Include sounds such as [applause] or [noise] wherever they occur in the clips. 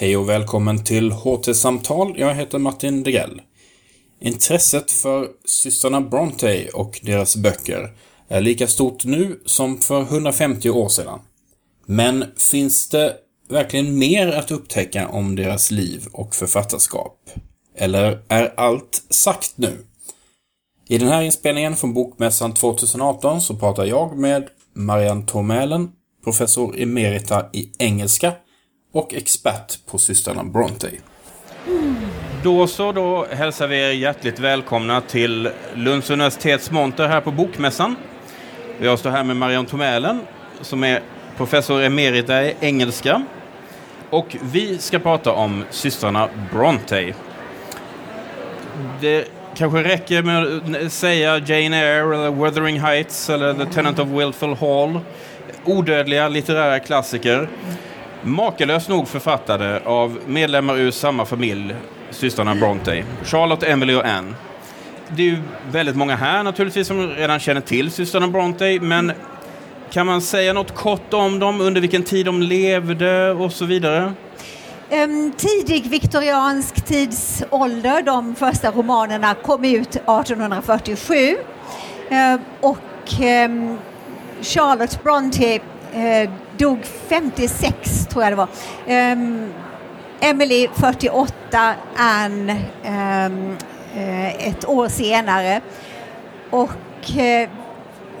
Hej och välkommen till HT-samtal. Jag heter Martin Degrell. Intresset för systrarna Bronte och deras böcker är lika stort nu som för 150 år sedan. Men finns det verkligen mer att upptäcka om deras liv och författarskap? Eller är allt sagt nu? I den här inspelningen från Bokmässan 2018 så pratar jag med Marianne Tormälen, professor emerita i engelska och expert på systrarna Bronte. Då så, då hälsar vi er hjärtligt välkomna till Lunds universitets monter här på Bokmässan. Jag står här med Marion Tomälen som är professor emerita i engelska. Och vi ska prata om systrarna Bronte. Det kanske räcker med att säga Jane Eyre eller Wuthering Heights eller The Tenant of Wilful Hall. Odödliga litterära klassiker. Makalöst nog författade av medlemmar ur samma familj, systrarna Bronte. Charlotte, Emily och Anne. Det är ju väldigt många här naturligtvis som redan känner till systrarna Bronte, men kan man säga något kort om dem, under vilken tid de levde och så vidare? Um, tidig viktoriansk tidsålder, de första romanerna kom ut 1847. Uh, och um, Charlotte Bronte eh, dog 56 tror jag det var. Um, Emily 48, Anne um, uh, ett år senare. Och uh,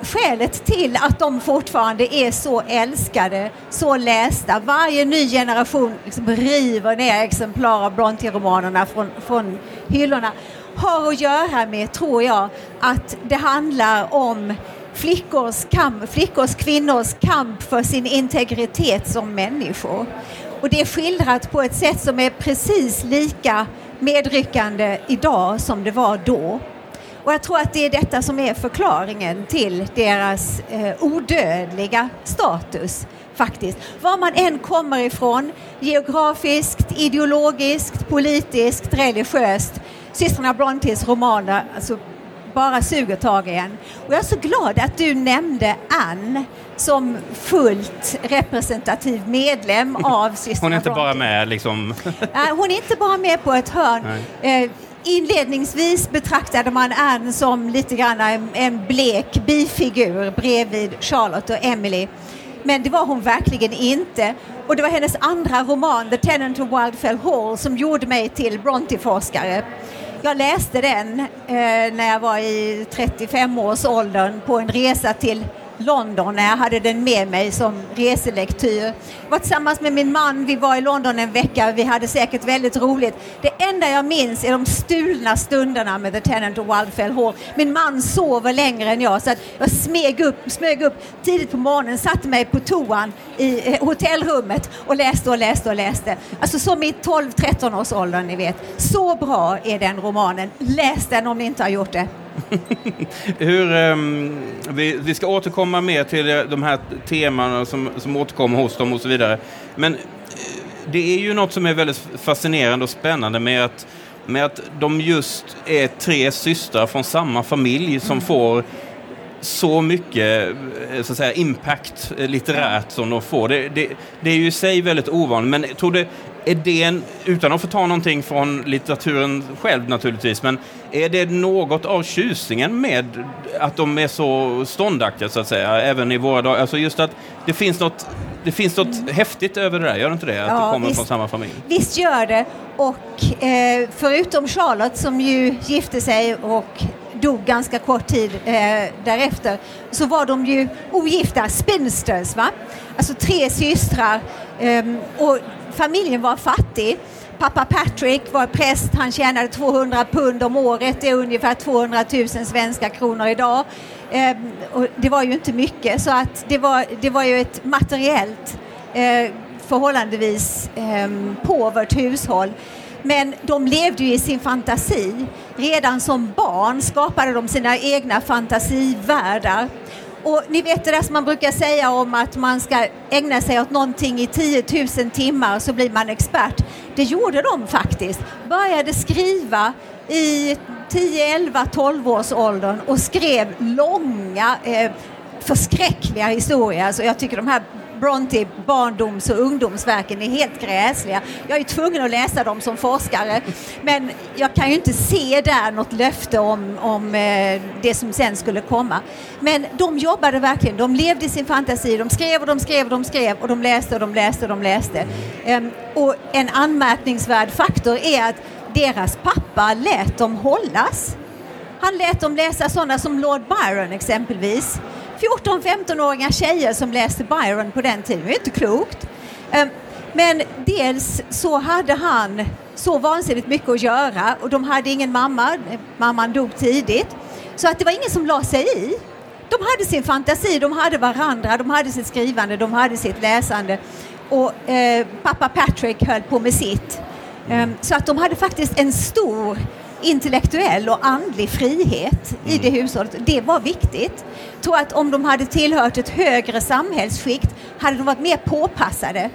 skälet till att de fortfarande är så älskade, så lästa, varje ny generation liksom river ner exemplar av Brontë-romanerna från, från hyllorna, har att göra med, tror jag, att det handlar om flickors, kamp, flickors, kvinnors kamp för sin integritet som människor. Och det är skildrat på ett sätt som är precis lika medryckande idag som det var då. Och jag tror att det är detta som är förklaringen till deras eh, odödliga status faktiskt. Var man än kommer ifrån, geografiskt, ideologiskt, politiskt, religiöst, systrarna Brontes romaner alltså, bara suger tag i en. Och jag är så glad att du nämnde Anne som fullt representativ medlem [laughs] av systrarna Hon är inte bara med liksom... [laughs] Nej, hon är inte bara med på ett hörn. Eh, inledningsvis betraktade man Anne som lite grann en, blek bifigur bredvid Charlotte och Emily. Men det var hon verkligen inte. Och det var hennes andra roman, The Tenant of Wildfell Hall, som gjorde mig till Bronte-forskare. Jag läste den eh, när jag var i 35-årsåldern på en resa till London när jag hade den med mig som reselektyr. Jag var tillsammans med min man, vi var i London en vecka, vi hade säkert väldigt roligt. Det enda jag minns är de stulna stunderna med The Tenant och Wildfell Hall. Min man sover längre än jag så att jag smög upp, smög upp tidigt på morgonen, satte mig på toan i eh, hotellrummet och läste och läste och läste. Alltså som i 12-13 års ålder, ni vet. Så bra är den romanen. Läs den om ni inte har gjort det. [laughs] Hur, um, vi, vi ska återkomma mer till de här temana som, som återkommer hos dem och så vidare. Men eh, det är ju något som är väldigt fascinerande och spännande med att, med att de just är tre systrar från samma familj som får så mycket eh, så att säga, impact eh, litterärt som de får. Det, det, det är ju i sig väldigt ovanligt, men tror det är det, en, utan att få ta någonting från litteraturen själv naturligtvis, men är det något av tjusningen med att de är så ståndaktiga så att säga, även i våra dagar? Alltså just att det finns något, det finns något mm. häftigt över det där, gör det inte det? Att Ja, det kommer visst. från samma familj? Visst gör det. Och eh, förutom Charlotte som ju gifte sig och dog ganska kort tid eh, därefter så var de ju ogifta spinsters. Va? Alltså tre systrar ehm, och familjen var fattig. Pappa Patrick var präst, han tjänade 200 pund om året, det är ungefär 200 000 svenska kronor idag. Ehm, och det var ju inte mycket så att det var, det var ju ett materiellt eh, förhållandevis eh, påvert hushåll. Men de levde ju i sin fantasi. Redan som barn skapade de sina egna fantasivärldar. Och ni vet det där som man brukar säga om att man ska ägna sig åt någonting i 10 000 timmar så blir man expert. Det gjorde de faktiskt. Började skriva i 10, 11, 12 års åldern och skrev långa eh, förskräckliga historier. Så jag tycker de här Bronte barndoms och ungdomsverken är helt gräsliga. Jag är tvungen att läsa dem som forskare. Men jag kan ju inte se där något löfte om, om eh, det som sen skulle komma. Men de jobbade verkligen, de levde i sin fantasi, de skrev och de skrev och de skrev och de läste och de läste och de läste. Ehm, och en anmärkningsvärd faktor är att deras pappa lät dem hållas. Han lät dem läsa sådana som Lord Byron exempelvis. 14-15-åriga tjejer som läste Byron på den tiden, det är inte klokt. Ehm, men dels så hade han så vansinnigt mycket att göra och de hade ingen mamma, mamman dog tidigt. Så att det var ingen som la sig i. De hade sin fantasi, de hade varandra, de hade sitt skrivande, de hade sitt läsande. Och eh, pappa Patrick höll på med sitt. Eh, så att de hade faktiskt en stor intellektuell och andlig frihet i mm. det hushållet. Det var viktigt. Jag tror att om de hade tillhört ett högre samhällsskikt hade de varit mer påpassade.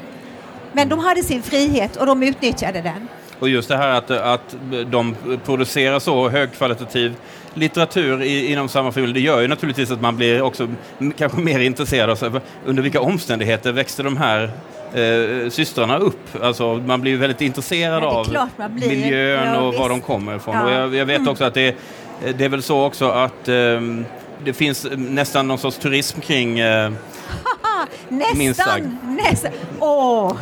Men de hade sin frihet och de utnyttjade den. Och just det här att, att de producerar så högkvalitativ litteratur i, inom samma familj, det gör ju naturligtvis att man blir också kanske mer intresserad av sig. under vilka omständigheter växte de här eh, systrarna upp. Alltså, man blir väldigt intresserad av miljön ja, och var de kommer ifrån. Ja. Och jag, jag vet mm. också att det, det är väl så också att eh, det finns nästan någon sorts turism kring eh, [laughs] Nästan! nästan. Åh,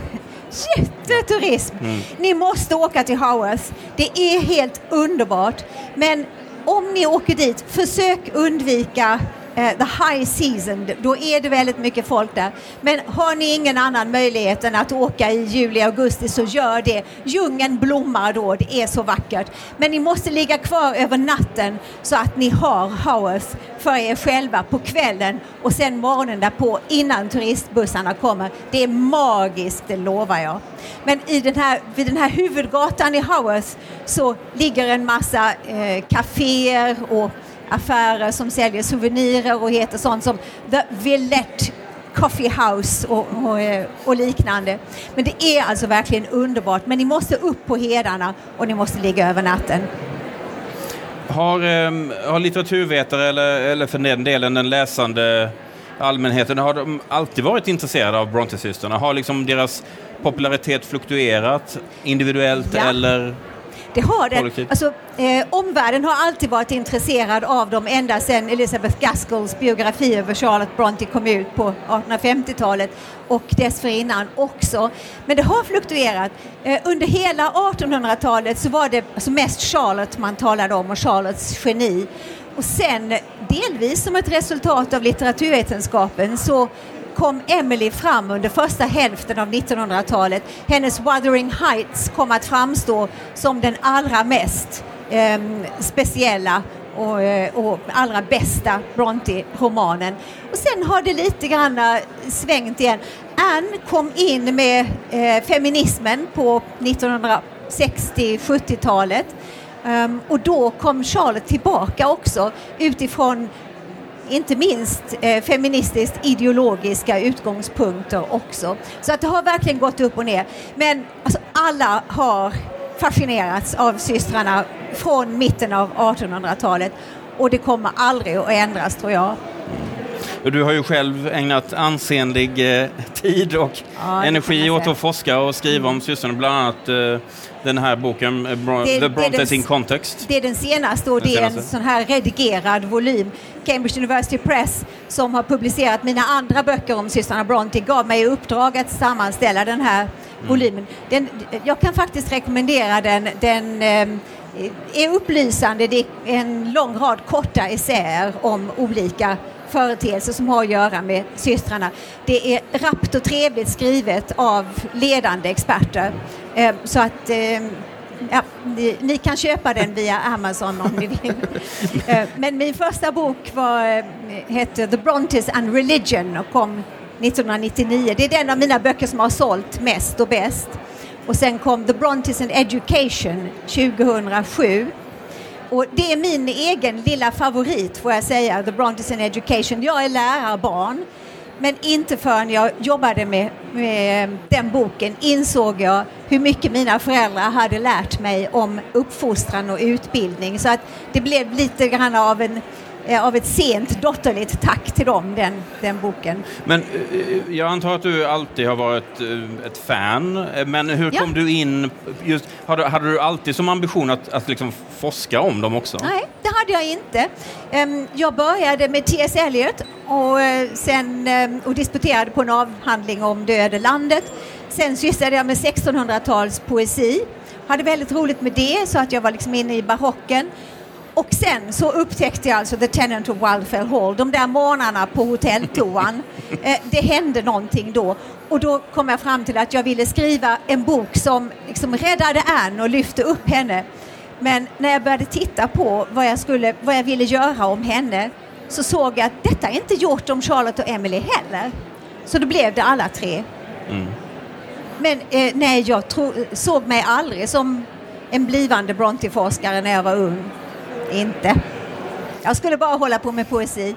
jätteturism! Mm. Ni måste åka till Haworth. Det är helt underbart. Men om ni åker dit, försök undvika Eh, the high season, då är det väldigt mycket folk där. Men har ni ingen annan möjlighet än att åka i juli, augusti så gör det. Djungeln blommar då, det är så vackert. Men ni måste ligga kvar över natten så att ni har Haworth för er själva på kvällen och sen morgonen därpå innan turistbussarna kommer. Det är magiskt, det lovar jag. Men i den här, vid den här huvudgatan i Haworth så ligger en massa eh, kaféer och affärer som säljer souvenirer och heter sånt som The Villette Coffee House och, och, eh, och, liknande. Men det är alltså verkligen underbart. Men ni måste upp på hedarna och ni måste ligga över natten. Har, eh, har litteraturvetare eller, eller för den delen den läsande allmänheten, har de alltid varit intresserade av Bronte-systrarna? Har liksom deras popularitet fluktuerat individuellt ja. eller det har det. Alltså, eh, omvärlden har alltid varit intresserad av dem ända sedan Elizabeth Gaskells biografi över Charlotte Bronte kom ut på 1850-talet och dessförinnan också. Men det har fluktuerat. Eh, under hela 1800-talet så var det alltså mest Charlotte man talade om och Charlottes geni. Och sen delvis som ett resultat av litteraturvetenskapen så kom Emily fram under första hälften av 1900-talet. Hennes Wuthering Heights kom att framstå som den allra mest eh, speciella och, eh, och, allra bästa Bronte-romanen. Och sen har det lite grann eh, svängt igen. Anne kom in med eh, feminismen på 1960-70-talet um, ehm, och då kom Charlotte tillbaka också utifrån inte minst eh, feministiskt ideologiska utgångspunkter också. Så att det har verkligen gått upp och ner. Men alltså, alla har fascinerats av systrarna från mitten av 1800-talet och det kommer aldrig att ändras tror jag. Du har ju själv ägnat ansenlig eh, tid och ja, energi åt att forska och skriva om systrarna, bland annat eh, den här boken, eh, Bro det, The Brontes in Context. Det är den senaste och den det är en sån här redigerad volym. Cambridge University Press som har publicerat mina andra böcker om systrarna Bronte gav mig i uppdrag att sammanställa den här mm. volymen. Den, jag kan faktiskt rekommendera den. Den eh, är upplysande. Det är en lång rad korta essäer om olika företeelser som har att göra med systrarna. Det är rappt och trevligt skrivet av ledande experter. Eh, så att eh, ja, ni, ni, kan köpa den via Amazon om ni vill. [laughs] Eh, men min första bok var, hette The Brontes and Religion och kom 1999. Det är den av mina böcker som har sålt mest och bäst. Och sen kom The Brontes and Education 2007 och det är min egen lilla favorit får jag säga, The Brontes in Education. Jag är lärarbarn. Men inte förrän jag jobbade med, med, den boken insåg jag hur mycket mina föräldrar hade lärt mig om uppfostran och utbildning. Så att det blev lite grann av en av ett sent dotterligt tack till dem, den, den boken. Men eh, jag antar att du alltid har varit eh, ett fan, eh, men hur Ja. kom du in, just, hade, hade du alltid som ambition att, att liksom forska om dem också? Nej, det hade jag inte. Ehm, Jag började med T.S. Eliot och, eh, sen, och disputerade på en avhandling om det öde landet. Sen sysslade jag med 1600-tals poesi. Hade väldigt roligt med det så att jag var liksom inne i barocken. Och sen så upptäckte jag alltså The Tenant of Wildfell Hall. De där morgnarna på hotelltoan. [laughs] eh, det hände någonting då. Och då kom jag fram till att jag ville skriva en bok som liksom räddade Anne och lyfte upp henne. Men när jag började titta på vad jag, skulle, vad jag ville göra om henne så såg jag att detta är inte gjort om Charlotte och Emily heller. Så då blev det alla tre. Men eh, nej, jag tro, såg mig aldrig som en blivande Bronte-forskare när jag var ung. Inte. Jag skulle bara hålla på med poesi.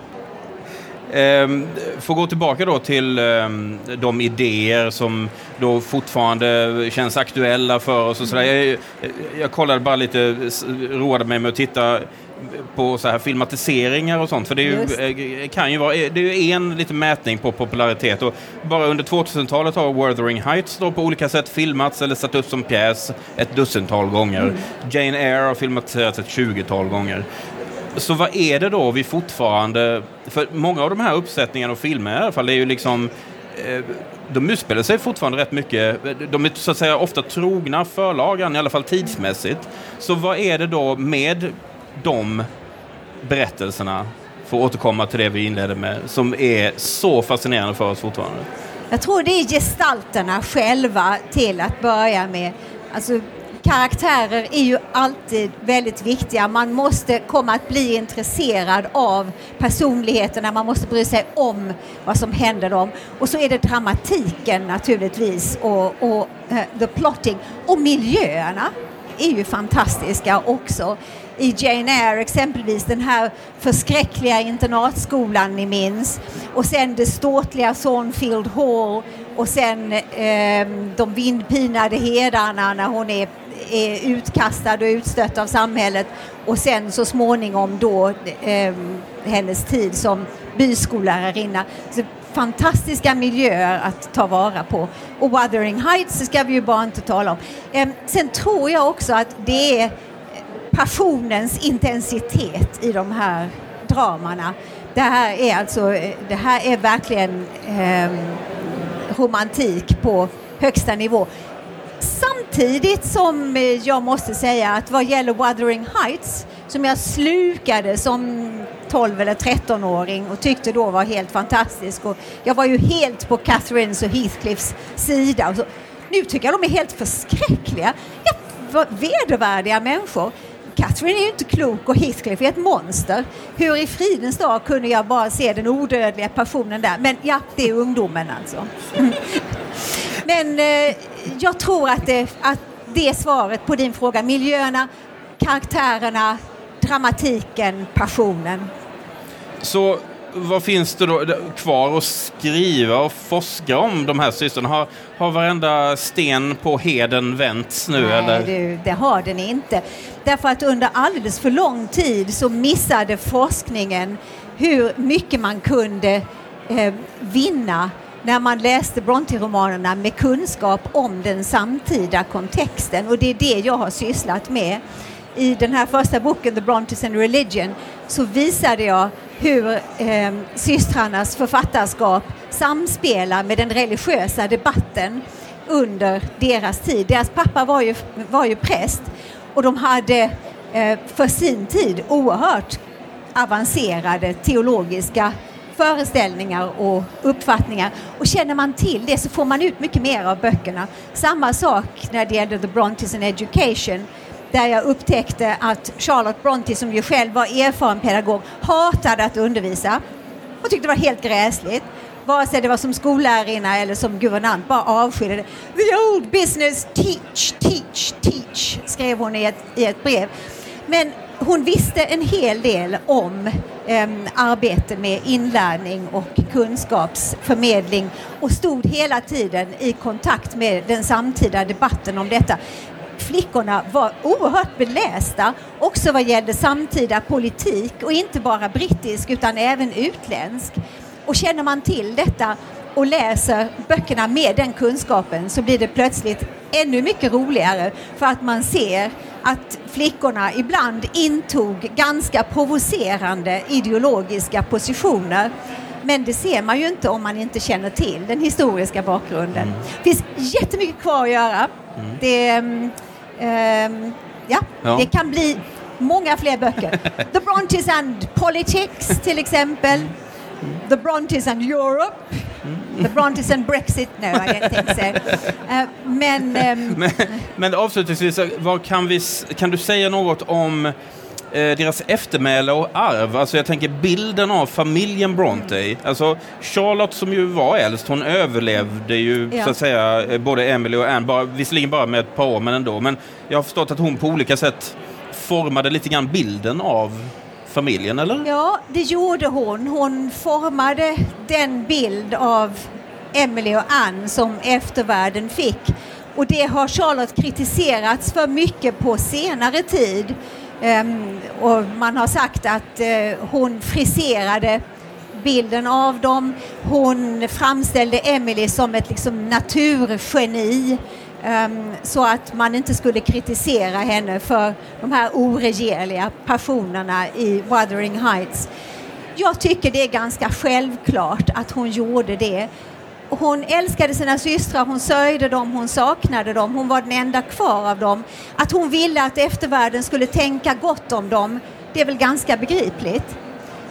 Ehm, får gå tillbaka då till ehm, de idéer som då fortfarande känns aktuella för oss. Och sådär. Jag, jag kollade bara lite, roade mig med att titta på så här filmatiseringar och sånt. För det ju, eh, kan ju vara, det är en liten mätning på popularitet. Och bara under 2000-talet har Wuthering Heights då på olika sätt filmats eller satt upp som pjäs ett dussintal gånger. Jane Eyre har filmatiserats ett 20-tal gånger. Så vad är det då vi fortfarande... För många av de här uppsättningarna och filmerna i alla fall är ju liksom... Eh, de utspelar sig fortfarande rätt mycket. De är så att säga ofta trogna förlagan, i alla fall tidsmässigt. Så vad är det då med de berättelserna, för att återkomma till det vi inledde med, som är så fascinerande för oss fortfarande? Jag tror det är gestalterna själva till att börja med. Alltså, karaktärer är ju alltid väldigt viktiga. Man måste komma att bli intresserad av personligheterna. Man måste bry sig om vad som händer dem. Och så är det dramatiken naturligtvis och, och uh, the plotting. Och miljöerna är ju fantastiska också. I Jane Eyre exempelvis den här förskräckliga internatskolan ni minns och sen det ståtliga Thornfield Hall och sen eh, de vindpinade hedarna när hon är, är utkastad och utstött av samhället och sen så småningom då eh, hennes tid som byskolärarinna. Så fantastiska miljöer att ta vara på. Och Wuthering Heights ska vi ju bara inte tala om. Eh, sen tror jag också att det är eh, passionens intensitet i de här dramana. Det här är alltså, eh, det här är verkligen eh, romantik på högsta nivå. Samtidigt som eh, jag måste säga att vad gäller Wuthering Heights som jag slukade som 12 eller 13-åring och tyckte då var helt fantastisk. Och jag var ju helt på Catherines och Heathcliffs sida. Och så. Nu tycker jag de är helt förskräckliga. Ja, vedervärdiga människor. Catherine är ju inte klok och Heathcliff är ett monster. Hur i fridens dag kunde jag bara se den odödliga passionen där? Men ja, det är ungdomen alltså. [laughs] Men eh, jag tror att det, att det är svaret på din fråga. Miljöerna, karaktärerna, dramatiken, passionen. Så vad finns det då kvar att skriva och forska om de här systrarna? Har, har varenda sten på heden vänts nu Nej, eller? du, det har den inte. Därför att under alldeles för lång tid så missade forskningen hur mycket man kunde eh, vinna när man läste Brontë-romanerna med kunskap om den samtida kontexten. Och det är det jag har sysslat med. I den här första boken, The Brontes and Religion, så visade jag hur eh, systrarnas författarskap samspelar med den religiösa debatten under deras tid. Deras pappa var ju, var ju präst och de hade eh, för sin tid oerhört avancerade teologiska föreställningar och uppfattningar. Och känner man till det så får man ut mycket mer av böckerna. Samma sak när det gäller The Brontes and Education där jag upptäckte att Charlotte Bronte som ju själv var erfaren pedagog hatade att undervisa Hon tyckte det var helt gräsligt. Vare sig det var som skollärarinna eller som guvernant, bara avskydde det. The old business, teach, teach, teach, skrev hon i ett, i ett brev. Men hon visste en hel del om eh, arbete med inlärning och kunskapsförmedling och stod hela tiden i kontakt med den samtida debatten om detta. flickorna var oerhört belästa också vad gällde samtida politik och inte bara brittisk utan även utländsk. Och känner man till detta och läser böckerna med den kunskapen så blir det plötsligt ännu mycket roligare för att man ser att flickorna ibland intog ganska provocerande ideologiska positioner. Men det ser man ju inte om man inte känner till den historiska bakgrunden. Mm. Det finns jättemycket kvar att göra. Mm. Det, um, ja, ja, det kan bli många fler böcker. [laughs] The Brontes and Politics till exempel. The Brontes and Europe. The Brontes and Brexit, no I don't think so. Uh, men, um... [laughs] men, men avslutningsvis, vad kan, vi, kan du säga något om eh, deras eftermäle och arv. Alltså jag tänker bilden av familjen Bronte. Mm. Alltså Charlotte som ju var äldst, hon överlevde ju ja. så att säga eh, både Emily och Anne, bara, visserligen bara med ett par år men ändå. Men jag har förstått att hon på olika sätt formade lite grann bilden av familjen, eller? Ja, det gjorde hon. Hon formade den bild av Emily och Anne som eftervärlden fick. Och det har Charlotte kritiserats för mycket på senare tid. Um, och man har sagt att uh, hon friserade bilden av dem. Hon framställde Emily som ett liksom, naturgeni Ehm, så att man inte skulle kritisera henne för de här oregerliga passionerna i Wuthering Heights. Jag tycker det är ganska självklart att hon gjorde det. Hon älskade sina systrar, hon sörjde dem, hon saknade dem, hon var den enda kvar av dem. Att hon ville att eftervärlden skulle tänka gott om dem, det är väl ganska begripligt.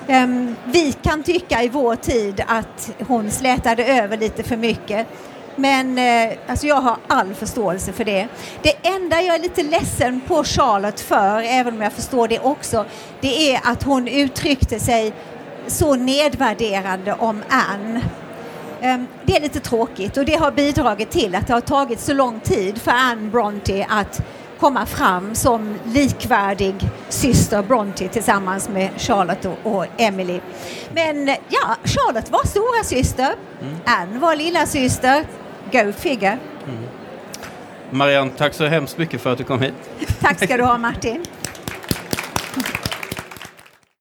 Ehm, vi kan tycka i vår tid att hon slätade över lite för mycket. Men eh, alltså jag har all förståelse för det. Det enda jag är lite ledsen på Charlotte för, även om jag förstår det också, det är att hon uttryckte sig så nedvärderande om Anne. Um, det är lite tråkigt och det har bidragit till att det har tagit så lång tid för Anne Bronte att komma fram som likvärdig syster Bronte tillsammans med Charlotte och, Emily. Men ja, Charlotte var stora syster. Mm. Anne var lilla syster. Go figure. Mm. Marianne, tack så hemskt mycket för att du kom hit. tack ska du ha [laughs] Martin.